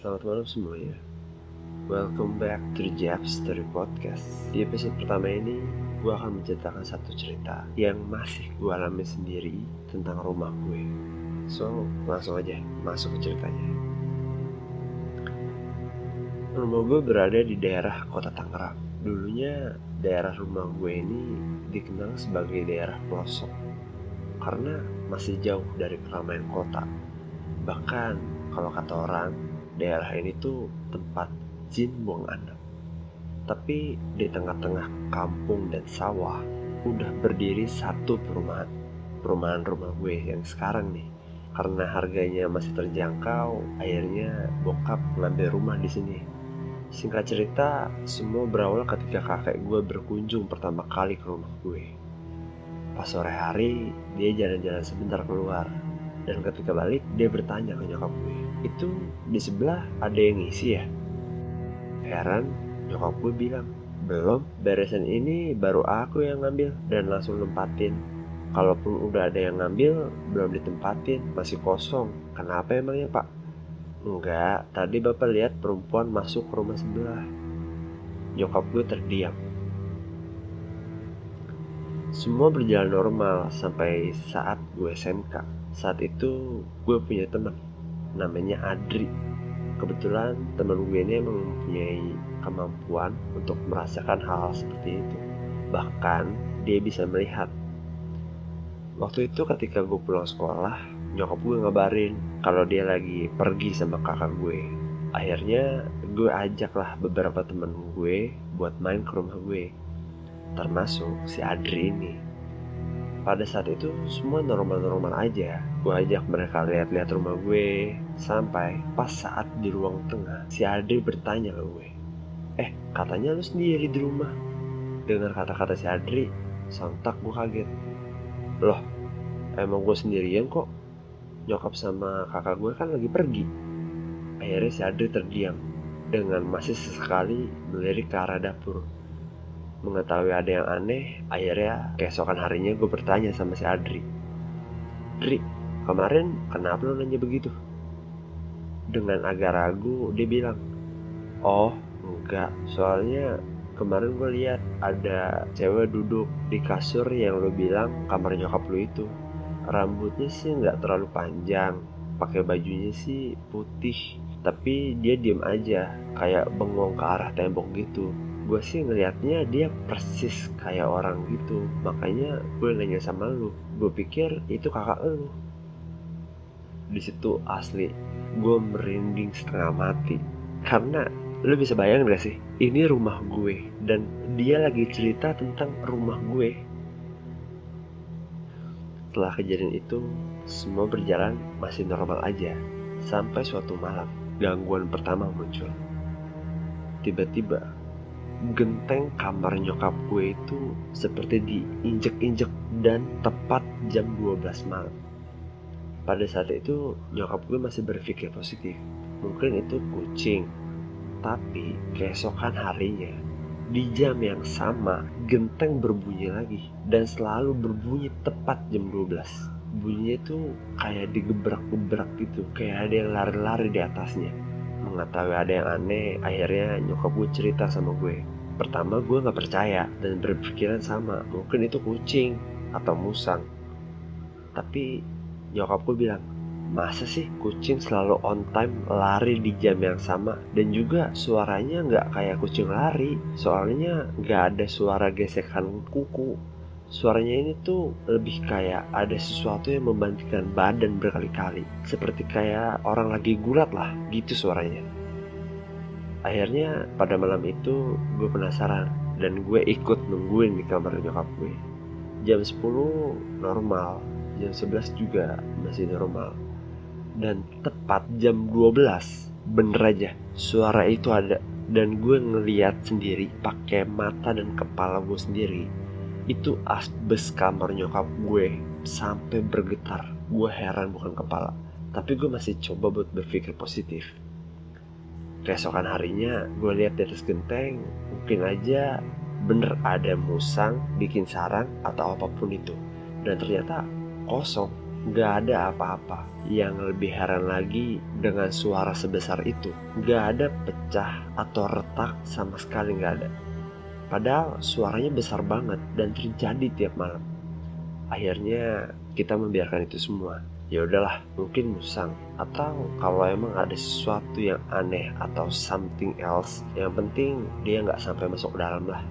Selamat malam semuanya. Welcome back to the Story Podcast. Di episode pertama ini, gue akan menceritakan satu cerita yang masih gue alami sendiri tentang rumah gue. So, langsung aja masuk ke ceritanya. Rumah gue berada di daerah kota Tangerang. Dulunya daerah rumah gue ini dikenal sebagai daerah pelosok karena masih jauh dari keramaian kota. Bahkan kalau kata orang, daerah ini tuh tempat jin buang anak. Tapi di tengah-tengah kampung dan sawah udah berdiri satu perumahan. Perumahan rumah gue yang sekarang nih. Karena harganya masih terjangkau, akhirnya bokap ngambil rumah di sini. Singkat cerita, semua berawal ketika kakek gue berkunjung pertama kali ke rumah gue. Pas sore hari, dia jalan-jalan sebentar keluar. Dan ketika balik, dia bertanya ke nyokap gue, itu di sebelah ada yang ngisi ya? Heran, nyokap gue bilang, belum, beresan ini baru aku yang ngambil dan langsung nempatin. Kalaupun udah ada yang ngambil, belum ditempatin, masih kosong. Kenapa emangnya pak? Enggak, tadi bapak lihat perempuan masuk ke rumah sebelah. Nyokap gue terdiam. Semua berjalan normal sampai saat gue SMK. Saat itu gue punya teman namanya Adri. Kebetulan teman gue ini mempunyai kemampuan untuk merasakan hal-hal seperti itu. Bahkan dia bisa melihat. Waktu itu ketika gue pulang sekolah, nyokap gue ngabarin kalau dia lagi pergi sama kakak gue. Akhirnya gue ajaklah beberapa teman gue buat main ke rumah gue. Termasuk si Adri ini. Pada saat itu semua normal-normal aja. Gue ajak mereka lihat-lihat rumah gue sampai pas saat di ruang tengah si Adri bertanya ke gue, "Eh, katanya lu sendiri di rumah?" Dengar kata-kata si Adri, sontak gue kaget. Loh, emang gue sendirian kok? Nyokap sama kakak gue kan lagi pergi. Akhirnya si Adri terdiam dengan masih sesekali melirik ke arah dapur mengetahui ada yang aneh, akhirnya keesokan harinya gue bertanya sama si Adri. Dri, kemarin kenapa lo nanya begitu? Dengan agak ragu, dia bilang, Oh, enggak, soalnya kemarin gue lihat ada cewek duduk di kasur yang lo bilang kamar nyokap lo itu. Rambutnya sih nggak terlalu panjang, pakai bajunya sih putih, tapi dia diem aja, kayak bengong ke arah tembok gitu gue sih ngelihatnya dia persis kayak orang gitu. Makanya gue nanya sama lu gue pikir itu kakak lu. Di situ asli gue merinding setengah mati. Karena lu bisa bayang gak sih ini rumah gue dan dia lagi cerita tentang rumah gue. Setelah kejadian itu semua berjalan masih normal aja. Sampai suatu malam gangguan pertama muncul. Tiba-tiba genteng kamar nyokap gue itu seperti diinjek-injek dan tepat jam 12 malam. Pada saat itu nyokap gue masih berpikir positif. Mungkin itu kucing. Tapi keesokan harinya di jam yang sama genteng berbunyi lagi dan selalu berbunyi tepat jam 12. Bunyinya itu kayak digebrak-gebrak gitu, kayak ada yang lari-lari di atasnya mengetahui ada yang aneh akhirnya nyokap gue cerita sama gue. Pertama gue nggak percaya dan berpikiran sama mungkin itu kucing atau musang. Tapi nyokap gue bilang masa sih kucing selalu on time lari di jam yang sama? Dan juga suaranya nggak kayak kucing lari. Soalnya nggak ada suara gesekan kuku Suaranya ini tuh lebih kayak ada sesuatu yang membantikan badan berkali-kali. Seperti kayak orang lagi gulat lah, gitu suaranya. Akhirnya pada malam itu gue penasaran dan gue ikut nungguin di kamar nyokap gue. Jam 10 normal, jam 11 juga masih normal. Dan tepat jam 12, bener aja, suara itu ada. Dan gue ngeliat sendiri pakai mata dan kepala gue sendiri itu asbes kamar nyokap gue sampai bergetar gue heran bukan kepala tapi gue masih coba buat berpikir positif keesokan harinya gue lihat di atas genteng mungkin aja bener ada musang bikin sarang atau apa pun itu dan ternyata kosong Gak ada apa-apa. Yang lebih heran lagi dengan suara sebesar itu. Gak ada pecah atau retak sama sekali gak ada. Padahal suaranya besar banget dan terjadi tiap malam. Akhirnya kita membiarkan itu semua. Ya udahlah, mungkin musang atau kalau emang ada sesuatu yang aneh atau something else, yang penting dia nggak sampai masuk dalam lah.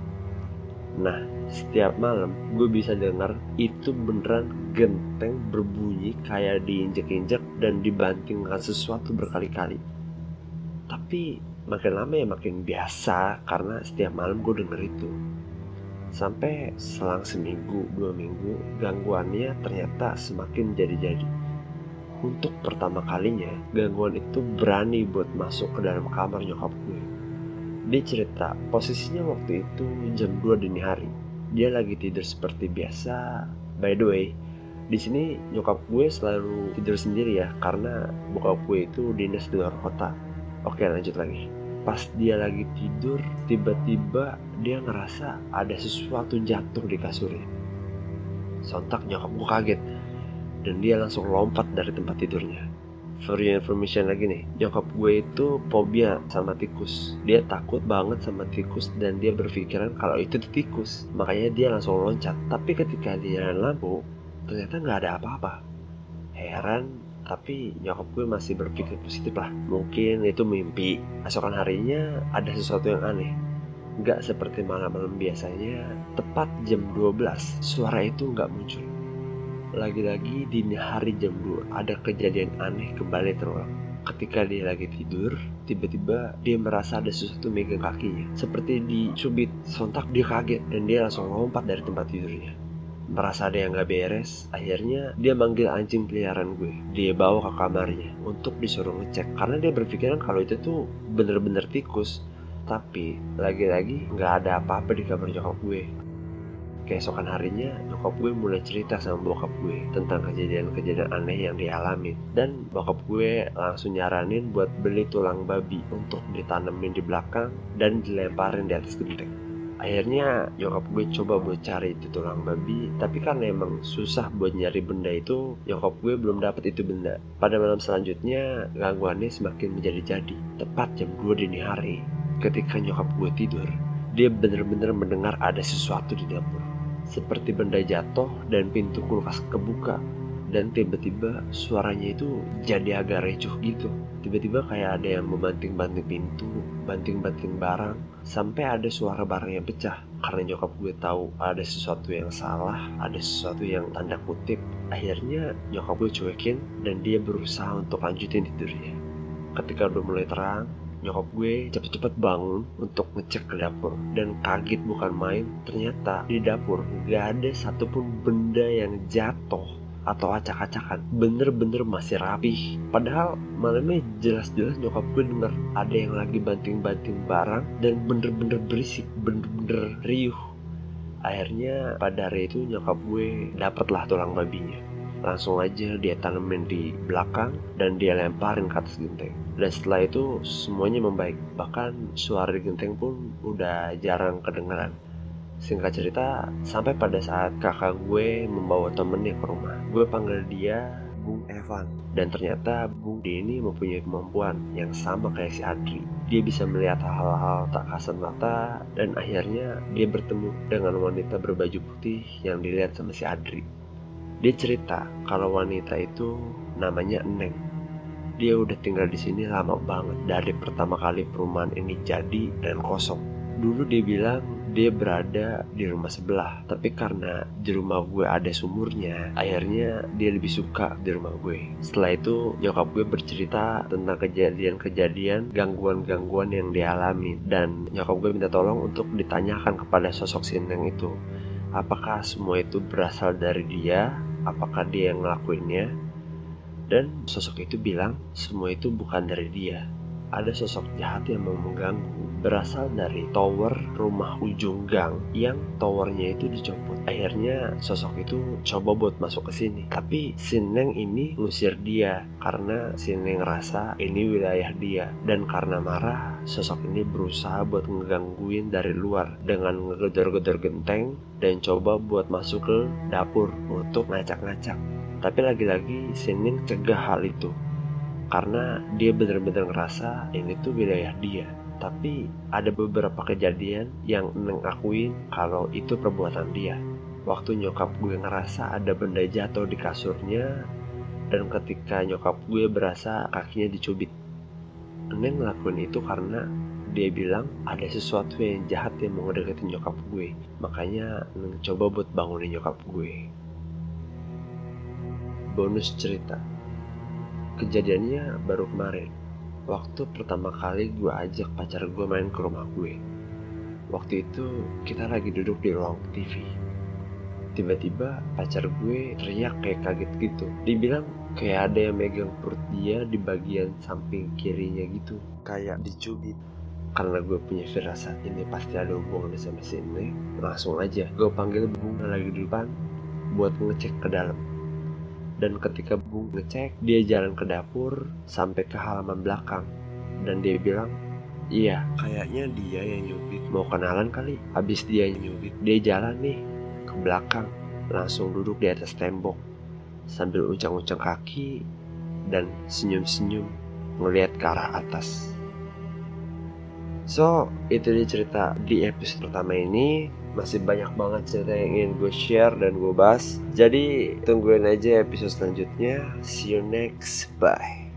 Nah, setiap malam gue bisa dengar itu beneran genteng berbunyi kayak diinjek-injek dan dibantingkan sesuatu berkali-kali. Tapi makin lama ya makin biasa karena setiap malam gue denger itu. Sampai selang seminggu, dua minggu, gangguannya ternyata semakin jadi-jadi. Untuk pertama kalinya, gangguan itu berani buat masuk ke dalam kamar nyokap gue dia cerita, posisinya waktu itu jam 2 dini hari. Dia lagi tidur seperti biasa. By the way, di sini nyokap gue selalu tidur sendiri ya, karena bokap gue itu dinas di luar kota. Oke lanjut lagi. Pas dia lagi tidur, tiba-tiba dia ngerasa ada sesuatu jatuh di kasurnya. Sontak nyokap gue kaget, dan dia langsung lompat dari tempat tidurnya. For your information lagi nih nyokap gue itu fobia sama tikus. Dia takut banget sama tikus dan dia berpikiran kalau itu tikus. Makanya dia langsung loncat. Tapi ketika dia lampu ternyata nggak ada apa-apa. Heran tapi nyokap gue masih berpikir positif lah mungkin itu mimpi esokan harinya ada sesuatu yang aneh Gak seperti malam-malam biasanya tepat jam 12 suara itu nggak muncul lagi-lagi dini hari jam 2 ada kejadian aneh kembali terulang. Ketika dia lagi tidur, tiba-tiba dia merasa ada sesuatu megang kakinya. Seperti dicubit, sontak dia kaget dan dia langsung lompat dari tempat tidurnya. Merasa ada yang gak beres, akhirnya dia manggil anjing peliharaan gue. Dia bawa ke kamarnya untuk disuruh ngecek karena dia berpikiran kalau itu tuh bener-bener tikus. Tapi lagi-lagi gak ada apa-apa di kamar nyokap gue keesokan harinya nyokap gue mulai cerita sama bokap gue tentang kejadian-kejadian aneh yang dialami dan bokap gue langsung nyaranin buat beli tulang babi untuk ditanemin di belakang dan dilemparin di atas genteng akhirnya nyokap gue coba buat cari itu tulang babi tapi karena emang susah buat nyari benda itu nyokap gue belum dapat itu benda. Pada malam selanjutnya gangguannya semakin menjadi-jadi. Tepat jam 2 dini hari ketika nyokap gue tidur dia benar-benar mendengar ada sesuatu di dapur. Seperti benda jatuh dan pintu kulkas kebuka. Dan tiba-tiba suaranya itu jadi agak recuh gitu. Tiba-tiba kayak ada yang membanting-banting pintu banting-banting barang sampai ada suara barang yang pecah karena nyokap gue tahu ada sesuatu yang salah ada sesuatu yang tanda kutip. Akhirnya nyokap gue cuekin dan dia berusaha untuk lanjutin tidurnya ketika udah mulai terang nyokap gue cepet-cepet bangun untuk ngecek ke dapur. Dan kaget bukan main ternyata di dapur gak ada satupun benda yang jatuh atau acak-acakan bener-bener masih rapi. Padahal malamnya jelas-jelas nyokap gue denger ada yang lagi banting-banting barang dan bener-bener berisik bener-bener riuh. Akhirnya pada hari itu nyokap gue dapatlah tulang babinya. Langsung aja dia tanemin di belakang dan dia lemparin ke atas genteng. Dan setelah itu semuanya membaik. Bahkan suara di genteng pun udah jarang kedengaran singkat cerita sampai pada saat kakak gue membawa temennya ke rumah gue panggil dia Bung Evan dan ternyata Bung D ini mempunyai kemampuan yang sama kayak si Adri dia bisa melihat hal-hal tak kasat mata dan akhirnya dia bertemu dengan wanita berbaju putih yang dilihat sama si Adri dia cerita kalau wanita itu namanya Neng. Dia udah tinggal di sini lama banget dari pertama kali perumahan ini jadi dan kosong. Dulu dia bilang dia berada di rumah sebelah, tapi karena di rumah gue ada sumurnya, akhirnya dia lebih suka di rumah gue. Setelah itu nyokap gue bercerita tentang kejadian-kejadian gangguan-gangguan yang dialami dan nyokap gue minta tolong untuk ditanyakan kepada sosok Sineng itu. Apakah semua itu berasal dari dia? Apakah dia yang ngelakuinnya? Dan sosok itu bilang semua itu bukan dari dia. Ada sosok jahat yang mau mengganggu berasal dari tower rumah ujung gang yang towernya itu dicopot. Akhirnya sosok itu coba buat masuk ke sini. Tapi Sineng ini ngusir dia karena Sineng rasa ini wilayah dia dan karena marah sosok ini berusaha buat ngegangguin dari luar dengan ngegedor-gedor genteng dan coba buat masuk ke dapur untuk ngacak-ngacak. Tapi lagi-lagi Senin cegah hal itu karena dia benar-benar ngerasa ini tuh wilayah dia. Tapi ada beberapa kejadian yang Neng akuin kalau itu perbuatan dia. Waktu nyokap gue ngerasa ada benda jatuh di kasurnya dan ketika nyokap gue berasa kakinya dicubit. Neng ngelakuin itu karena dia bilang ada sesuatu yang jahat yang mau ngedeketin nyokap gue. Makanya Neng coba buat bangunin nyokap gue. Bonus cerita. Kejadiannya baru kemarin. Waktu pertama kali gue ajak pacar gue main ke rumah gue. Waktu itu kita lagi duduk di ruang TV. Tiba-tiba pacar gue teriak kayak kaget gitu. Dibilang kayak ada yang megang perut dia di bagian samping kirinya gitu. Kayak dicubit karena gue punya firasat ini pasti ada hubungan sama sini langsung aja gue panggil Bung lagi di depan buat ngecek ke dalam dan ketika Bung ngecek dia jalan ke dapur sampai ke halaman belakang. Dan dia bilang iya kayaknya dia yang nyubit. Mau kenalan kali? Habis dia nyubit dia jalan nih ke belakang. Langsung duduk di atas tembok. Sambil uncang-uncang kaki dan senyum-senyum ngelihat ke arah atas. So, itu dia cerita di episode pertama ini. Masih banyak banget cerita yang ingin gue share dan gue bahas. Jadi, tungguin aja episode selanjutnya. See you next. Bye.